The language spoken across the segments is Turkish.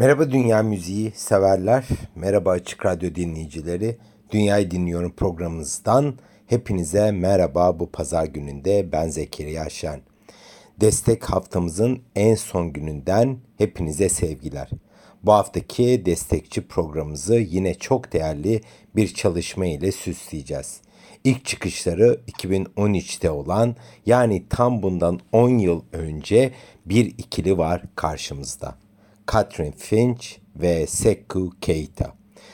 Merhaba Dünya Müziği severler, merhaba Açık Radyo dinleyicileri. Dünyayı Dinliyorum programımızdan hepinize merhaba bu pazar gününde ben Zekeriya Şen. Destek haftamızın en son gününden hepinize sevgiler. Bu haftaki destekçi programımızı yine çok değerli bir çalışma ile süsleyeceğiz. İlk çıkışları 2013'te olan yani tam bundan 10 yıl önce bir ikili var karşımızda. Catherine Finch ve Sekou Keita.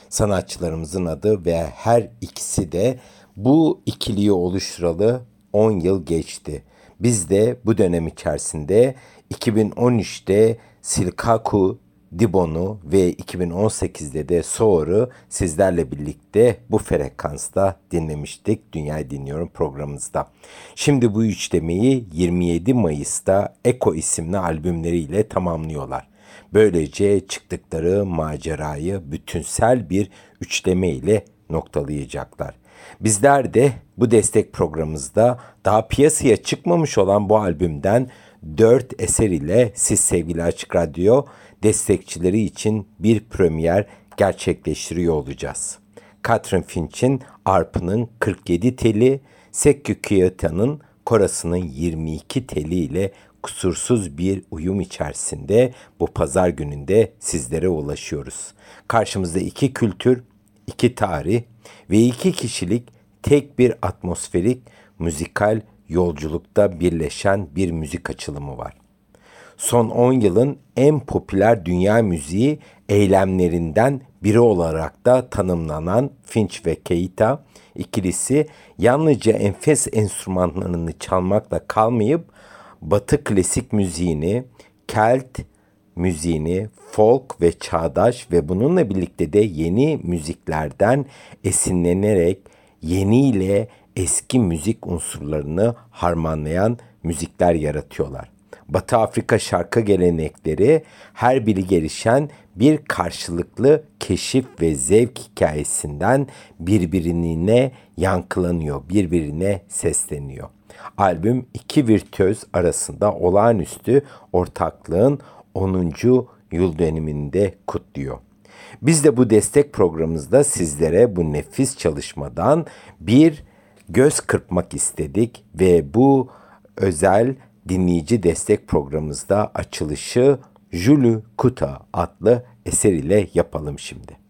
Sanatçılarımızın adı ve her ikisi de bu ikiliyi oluşturalı 10 yıl geçti. Biz de bu dönem içerisinde 2013'te Silkaku Dibon'u ve 2018'de de Soğur'u sizlerle birlikte bu frekansta dinlemiştik. Dünyayı Dinliyorum programımızda. Şimdi bu üçlemeyi 27 Mayıs'ta Eko isimli albümleriyle tamamlıyorlar. Böylece çıktıkları macerayı bütünsel bir üçleme ile noktalayacaklar. Bizler de bu destek programımızda daha piyasaya çıkmamış olan bu albümden 4 eser ile siz sevgili Açık Radyo destekçileri için bir premier gerçekleştiriyor olacağız. Catherine Finch'in arpının 47 teli, Sekki Kiyota'nın korasının 22 teli ile kusursuz bir uyum içerisinde bu pazar gününde sizlere ulaşıyoruz. Karşımızda iki kültür, iki tarih ve iki kişilik tek bir atmosferik müzikal yolculukta birleşen bir müzik açılımı var. Son 10 yılın en popüler dünya müziği eylemlerinden biri olarak da tanımlanan Finch ve Keita ikilisi yalnızca enfes enstrümanlarını çalmakla kalmayıp Batı klasik müziğini, Kelt müziğini, folk ve çağdaş ve bununla birlikte de yeni müziklerden esinlenerek yeni ile eski müzik unsurlarını harmanlayan müzikler yaratıyorlar. Batı Afrika şarkı gelenekleri her biri gelişen bir karşılıklı keşif ve zevk hikayesinden birbirine yankılanıyor, birbirine sesleniyor. Albüm iki virtüöz arasında olağanüstü ortaklığın 10. yıl dönümünde kutluyor. Biz de bu destek programımızda sizlere bu nefis çalışmadan bir göz kırpmak istedik ve bu özel dinleyici destek programımızda açılışı Julu Kuta adlı eser ile yapalım şimdi.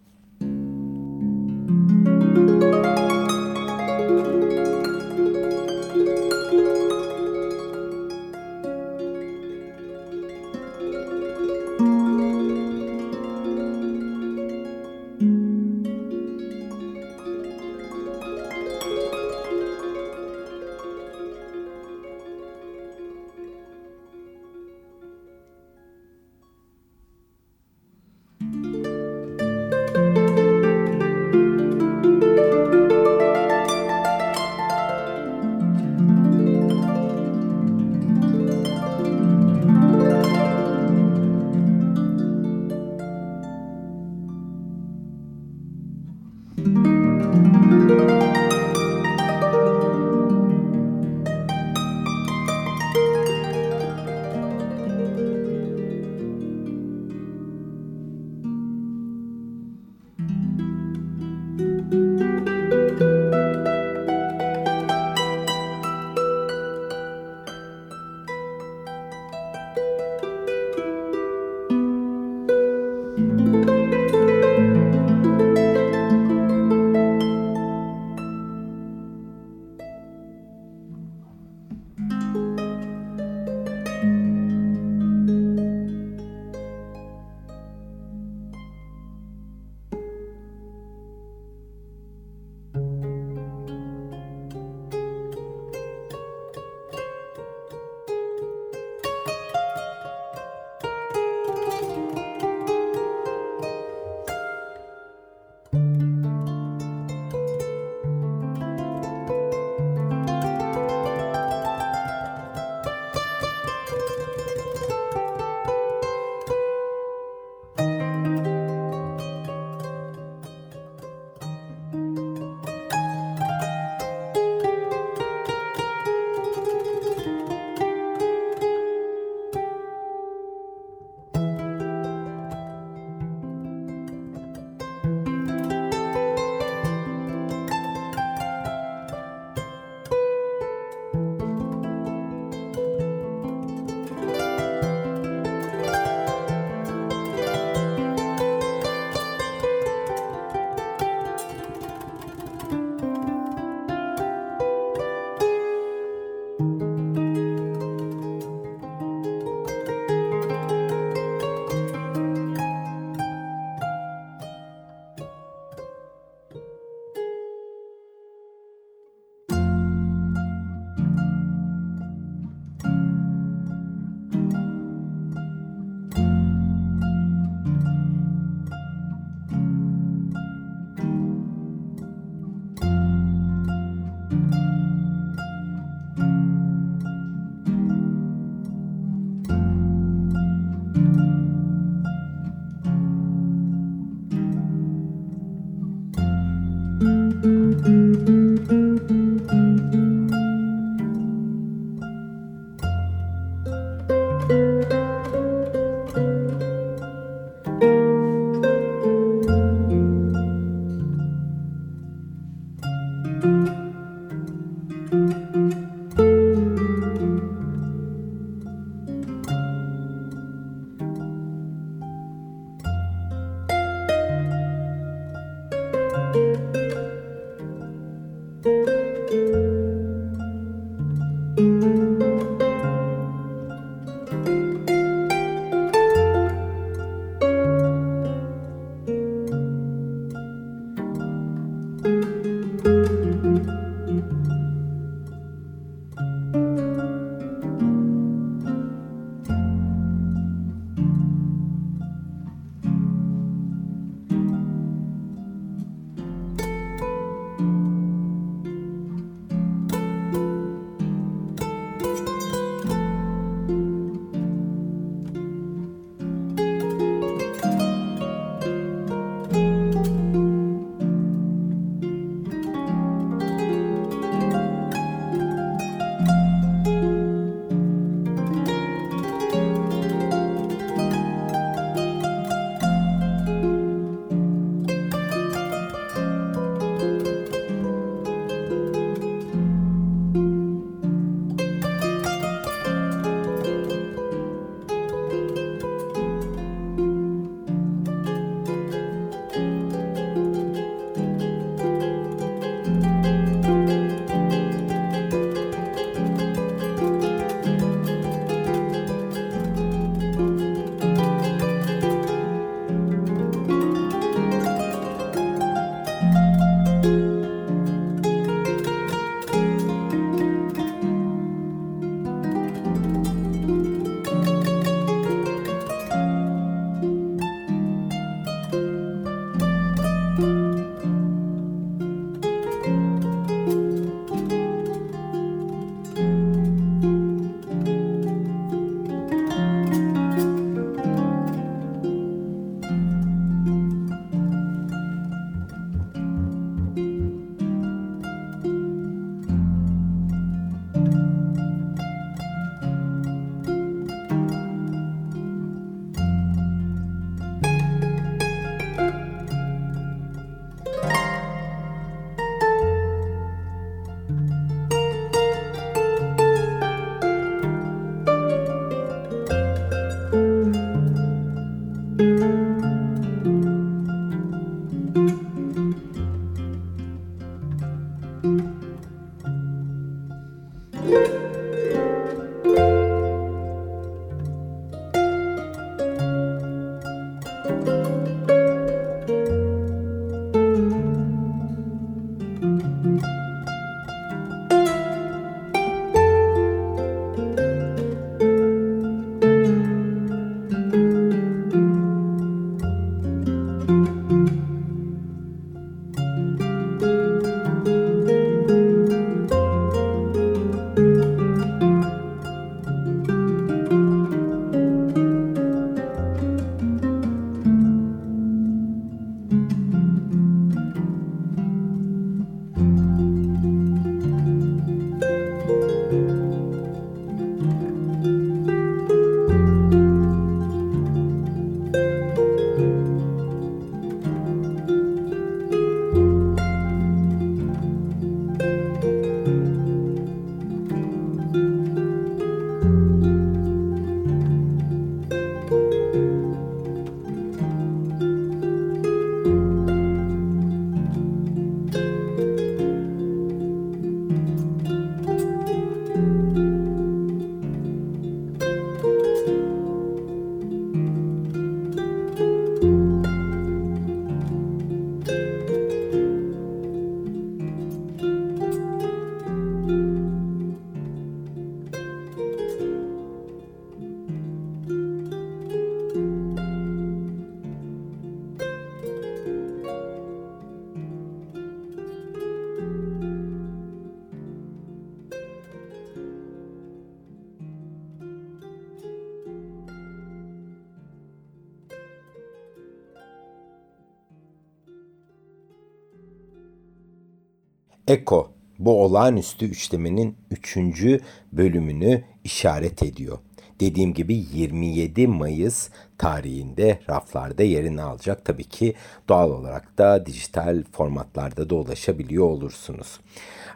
Eko bu olağanüstü üçlemenin üçüncü bölümünü işaret ediyor. Dediğim gibi 27 Mayıs tarihinde raflarda yerini alacak. Tabii ki doğal olarak da dijital formatlarda da ulaşabiliyor olursunuz.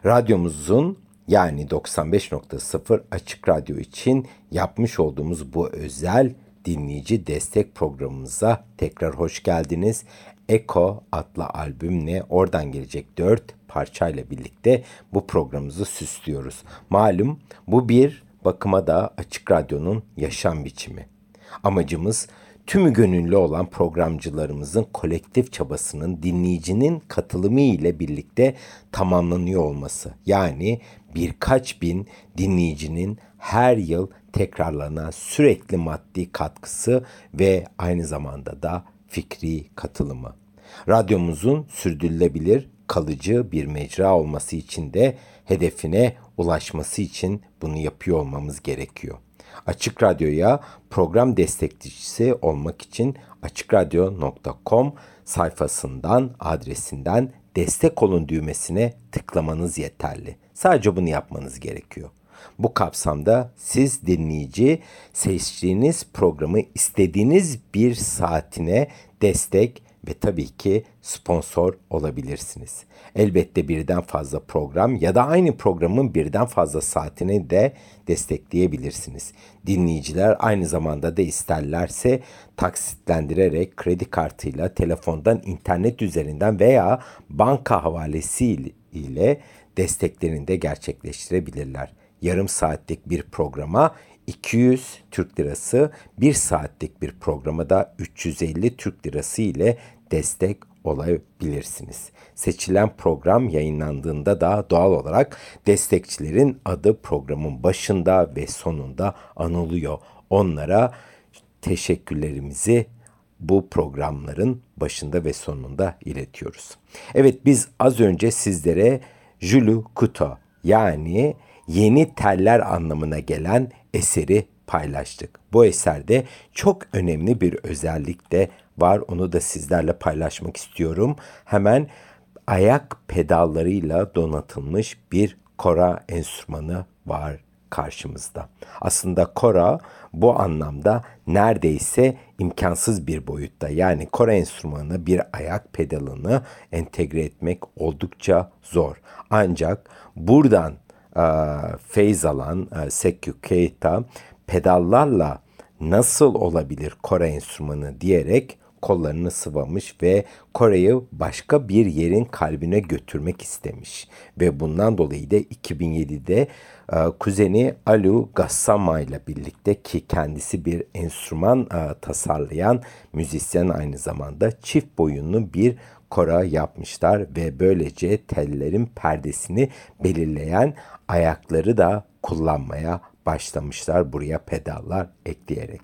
Radyomuzun yani 95.0 Açık Radyo için yapmış olduğumuz bu özel dinleyici destek programımıza tekrar hoş geldiniz. Eko adlı albümle oradan gelecek dört parçayla birlikte bu programımızı süslüyoruz. Malum bu bir bakıma da Açık Radyo'nun yaşam biçimi. Amacımız tümü gönüllü olan programcılarımızın kolektif çabasının dinleyicinin katılımı ile birlikte tamamlanıyor olması. Yani birkaç bin dinleyicinin her yıl tekrarlanan sürekli maddi katkısı ve aynı zamanda da fikri katılımı. Radyomuzun sürdürülebilir, kalıcı bir mecra olması için de hedefine ulaşması için bunu yapıyor olmamız gerekiyor. Açık Radyo'ya program destekçisi olmak için açıkradyo.com sayfasından, adresinden destek olun düğmesine tıklamanız yeterli. Sadece bunu yapmanız gerekiyor. Bu kapsamda siz dinleyici seçtiğiniz programı istediğiniz bir saatine destek ve tabii ki sponsor olabilirsiniz. Elbette birden fazla program ya da aynı programın birden fazla saatini de destekleyebilirsiniz. Dinleyiciler aynı zamanda da isterlerse taksitlendirerek kredi kartıyla, telefondan, internet üzerinden veya banka havalesi ile desteklerini de gerçekleştirebilirler. Yarım saatlik bir programa 200 Türk Lirası, 1 saatlik bir programa da 350 Türk Lirası ile destek olabilirsiniz. Seçilen program yayınlandığında da doğal olarak destekçilerin adı programın başında ve sonunda anılıyor. Onlara teşekkürlerimizi bu programların başında ve sonunda iletiyoruz. Evet biz az önce sizlere Julu Kuto yani yeni teller anlamına gelen eseri paylaştık. Bu eserde çok önemli bir özellik de var. Onu da sizlerle paylaşmak istiyorum. Hemen ayak pedallarıyla donatılmış bir kora enstrümanı var karşımızda. Aslında kora bu anlamda neredeyse imkansız bir boyutta. Yani kora enstrümanına bir ayak pedalını entegre etmek oldukça zor. Ancak buradan feyz alan e, Sekyu Keita pedallarla nasıl olabilir Kore enstrümanı diyerek kollarını sıvamış ve Kore'yi başka bir yerin kalbine götürmek istemiş. Ve bundan dolayı da 2007'de e, kuzeni Alu Gassama ile birlikte ki kendisi bir enstrüman e, tasarlayan müzisyen aynı zamanda çift boyunlu bir kora yapmışlar ve böylece tellerin perdesini belirleyen ayakları da kullanmaya başlamışlar buraya pedallar ekleyerek.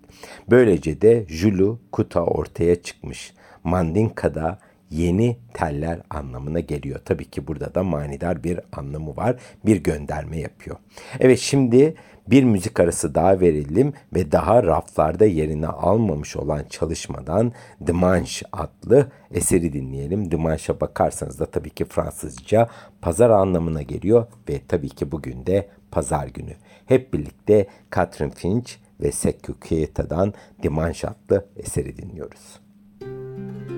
Böylece de Julu Kuta ortaya çıkmış. Mandinka'da yeni teller anlamına geliyor. Tabii ki burada da manidar bir anlamı var. Bir gönderme yapıyor. Evet şimdi bir müzik arası daha verelim ve daha raflarda yerini almamış olan çalışmadan Dimanche adlı eseri dinleyelim. Dimanche'a bakarsanız da tabii ki Fransızca pazar anlamına geliyor ve tabii ki bugün de pazar günü. Hep birlikte Catherine Finch ve Sekü Keita'dan Dimanche adlı eseri dinliyoruz. dimanche,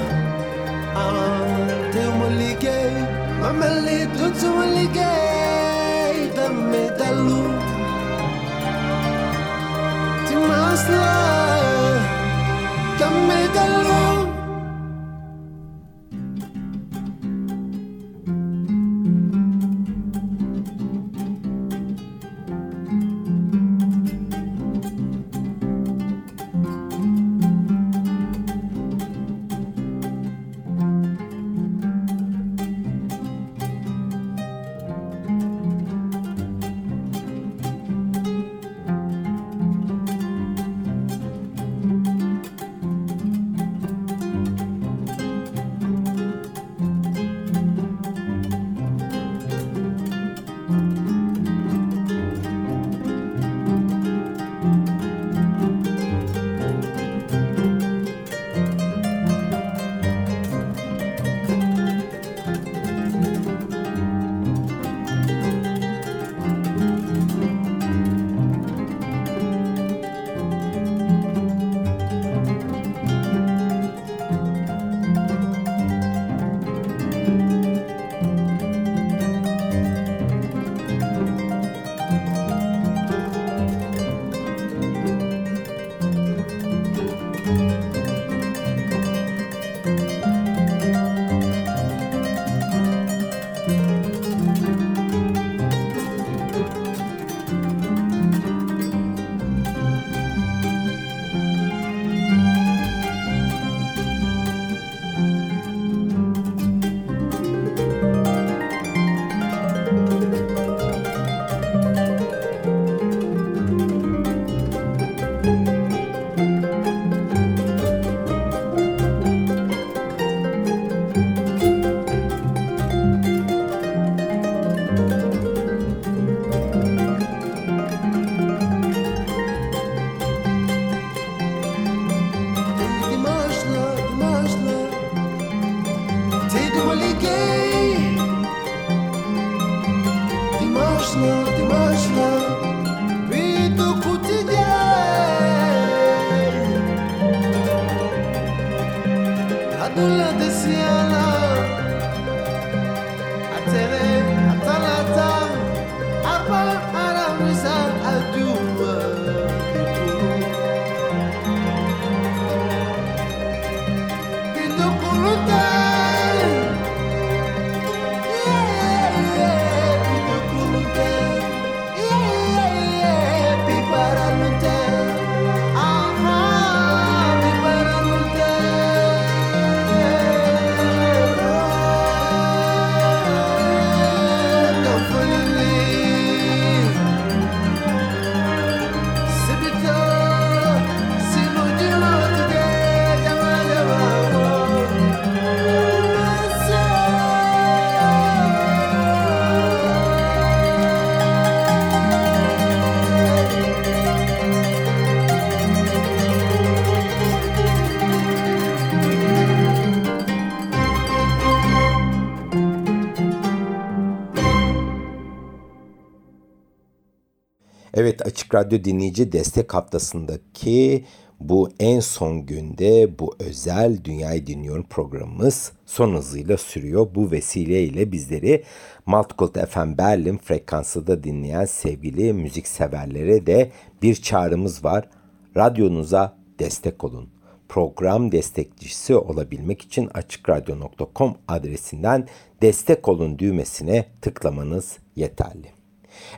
Açık Radyo dinleyici destek haftasındaki bu en son günde bu özel Dünyayı Dinliyorum programımız son hızıyla sürüyor. Bu vesileyle bizleri Multicult FM Berlin frekansı da dinleyen sevgili müzik severlere de bir çağrımız var. Radyonuza destek olun. Program destekçisi olabilmek için açıkradyo.com adresinden destek olun düğmesine tıklamanız yeterli.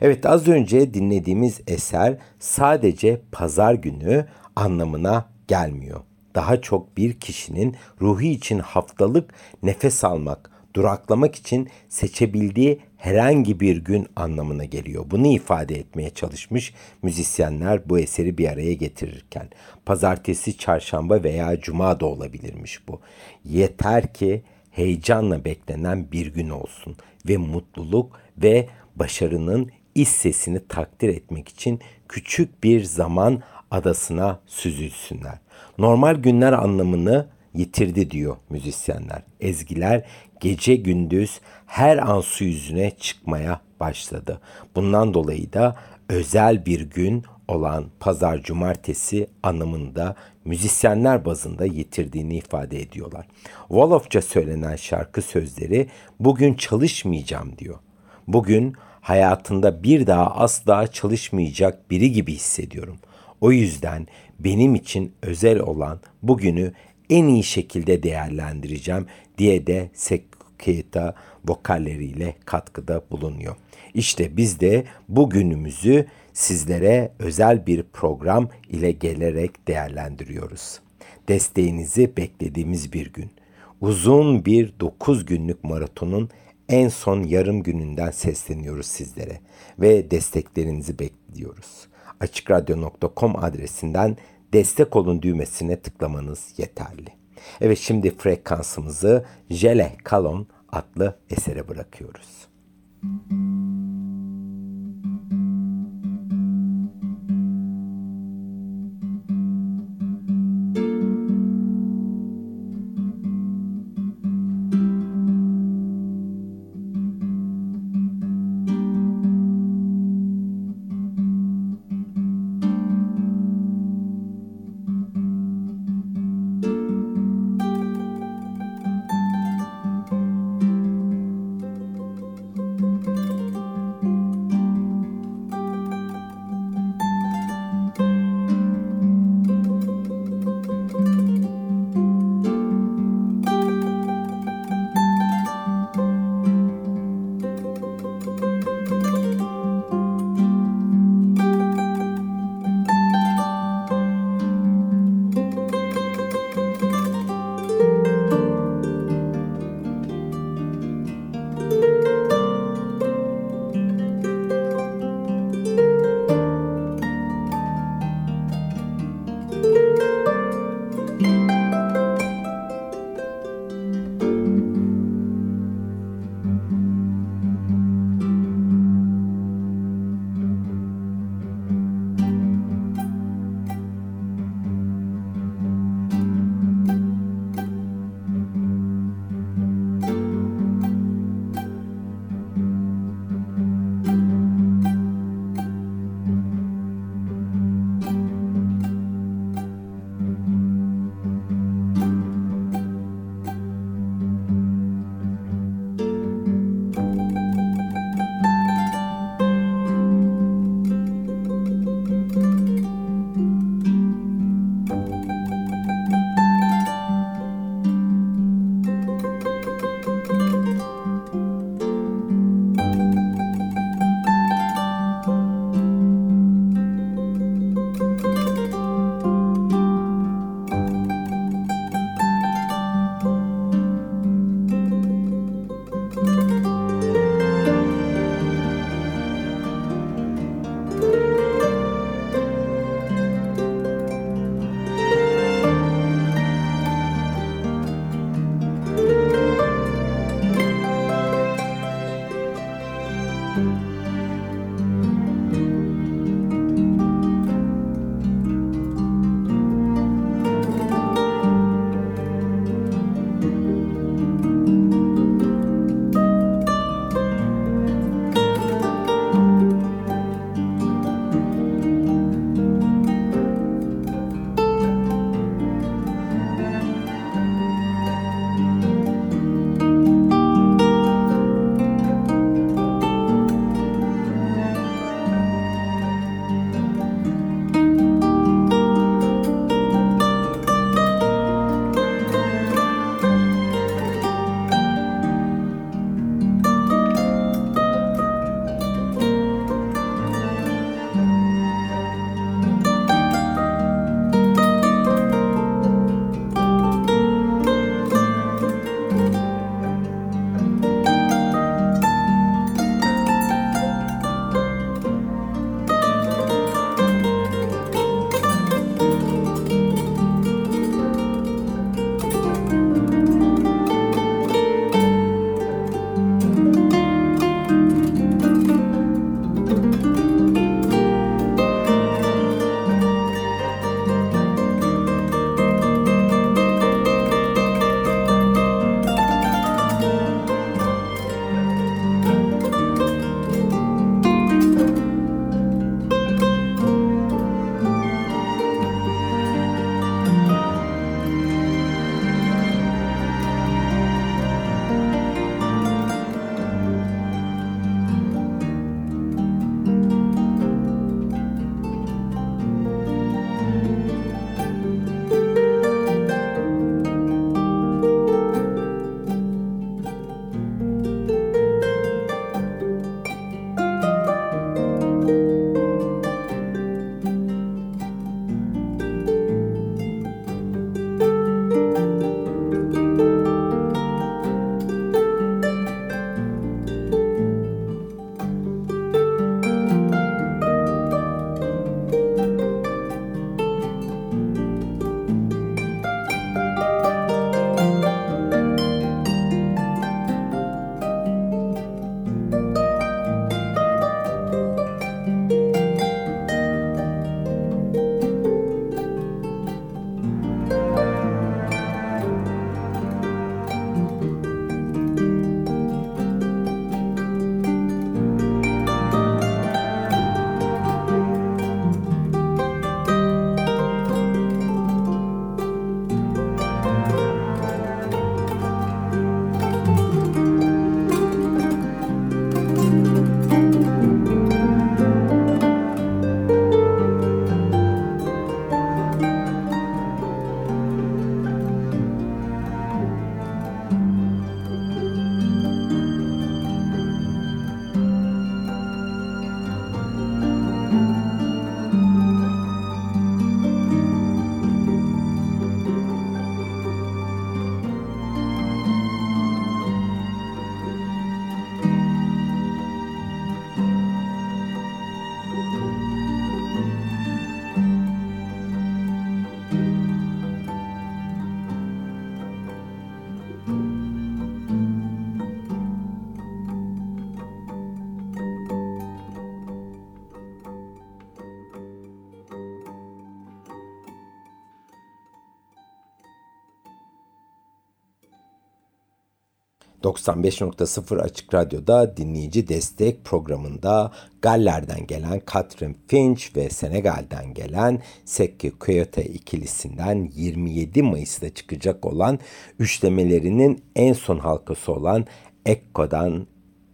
Evet az önce dinlediğimiz eser sadece pazar günü anlamına gelmiyor. Daha çok bir kişinin ruhi için haftalık nefes almak, duraklamak için seçebildiği herhangi bir gün anlamına geliyor. Bunu ifade etmeye çalışmış müzisyenler bu eseri bir araya getirirken. Pazartesi, çarşamba veya cuma da olabilirmiş bu. Yeter ki heyecanla beklenen bir gün olsun ve mutluluk ve başarının iç sesini takdir etmek için küçük bir zaman adasına süzülsünler. Normal günler anlamını yitirdi diyor müzisyenler. Ezgiler gece gündüz her an su yüzüne çıkmaya başladı. Bundan dolayı da özel bir gün olan pazar cumartesi anlamında müzisyenler bazında yitirdiğini ifade ediyorlar. Wolofça söylenen şarkı sözleri bugün çalışmayacağım diyor. Bugün hayatında bir daha asla çalışmayacak biri gibi hissediyorum. O yüzden benim için özel olan bugünü en iyi şekilde değerlendireceğim diye de Seketa vokalleriyle katkıda bulunuyor. İşte biz de bugünümüzü sizlere özel bir program ile gelerek değerlendiriyoruz. Desteğinizi beklediğimiz bir gün. Uzun bir 9 günlük maratonun en son yarım gününden sesleniyoruz sizlere ve desteklerinizi bekliyoruz. Açıkradyo.com adresinden destek olun düğmesine tıklamanız yeterli. Evet şimdi frekansımızı Jele Kalon adlı esere bırakıyoruz. Müzik 95.0 Açık Radyo'da dinleyici destek programında Galler'den gelen Catherine Finch ve Senegal'den gelen Sekki Kyoto ikilisinden 27 Mayıs'ta çıkacak olan üçlemelerinin en son halkası olan Ekko'dan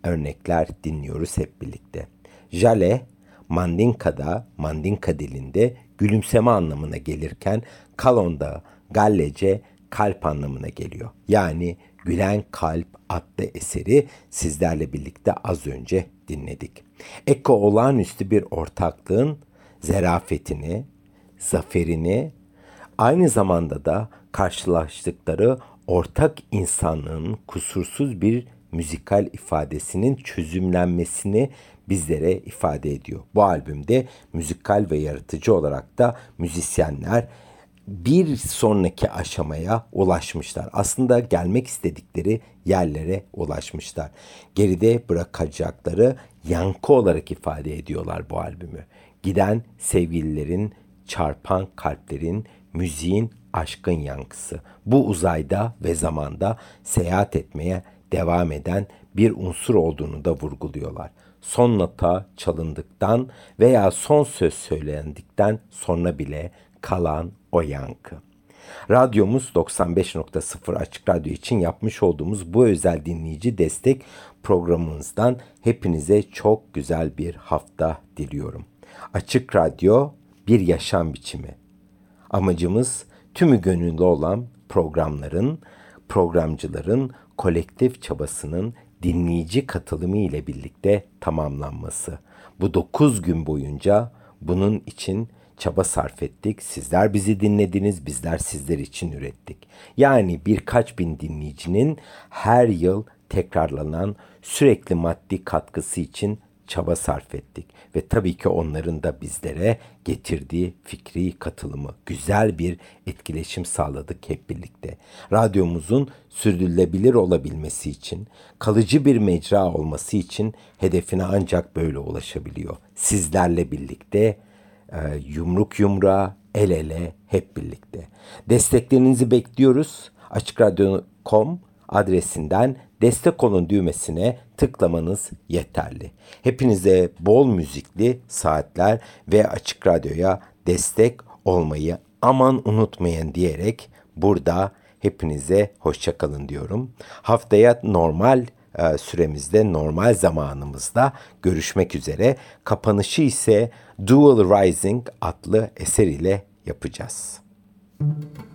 örnekler dinliyoruz hep birlikte. Jale, Mandinka'da, Mandinka dilinde gülümseme anlamına gelirken Kalon'da Gallece kalp anlamına geliyor. Yani Gülen Kalp adlı eseri sizlerle birlikte az önce dinledik. Eko olağanüstü bir ortaklığın zerafetini, zaferini, aynı zamanda da karşılaştıkları ortak insanlığın kusursuz bir müzikal ifadesinin çözümlenmesini bizlere ifade ediyor. Bu albümde müzikal ve yaratıcı olarak da müzisyenler bir sonraki aşamaya ulaşmışlar. Aslında gelmek istedikleri yerlere ulaşmışlar. Geride bırakacakları yankı olarak ifade ediyorlar bu albümü. Giden sevgililerin, çarpan kalplerin, müziğin aşkın yankısı. Bu uzayda ve zamanda seyahat etmeye devam eden bir unsur olduğunu da vurguluyorlar. Son nota çalındıktan veya son söz söylendikten sonra bile kalan o yankı. Radyomuz 95.0 Açık Radyo için yapmış olduğumuz bu özel dinleyici destek programımızdan hepinize çok güzel bir hafta diliyorum. Açık Radyo bir yaşam biçimi. Amacımız tümü gönüllü olan programların, programcıların kolektif çabasının dinleyici katılımı ile birlikte tamamlanması. Bu 9 gün boyunca bunun için çaba sarf ettik. Sizler bizi dinlediniz, bizler sizler için ürettik. Yani birkaç bin dinleyicinin her yıl tekrarlanan sürekli maddi katkısı için çaba sarf ettik ve tabii ki onların da bizlere getirdiği fikri katılımı, güzel bir etkileşim sağladık hep birlikte. Radyomuzun sürdürülebilir olabilmesi için, kalıcı bir mecra olması için hedefine ancak böyle ulaşabiliyor. Sizlerle birlikte yumruk yumruğa, el ele hep birlikte. Desteklerinizi bekliyoruz. Açıkradyo.com adresinden destek olun düğmesine tıklamanız yeterli. Hepinize bol müzikli saatler ve Açık Radyo'ya destek olmayı aman unutmayın diyerek burada hepinize hoşçakalın diyorum. Haftaya normal e, süremizde, normal zamanımızda görüşmek üzere. Kapanışı ise Dual Rising adlı eser ile yapacağız. Müzik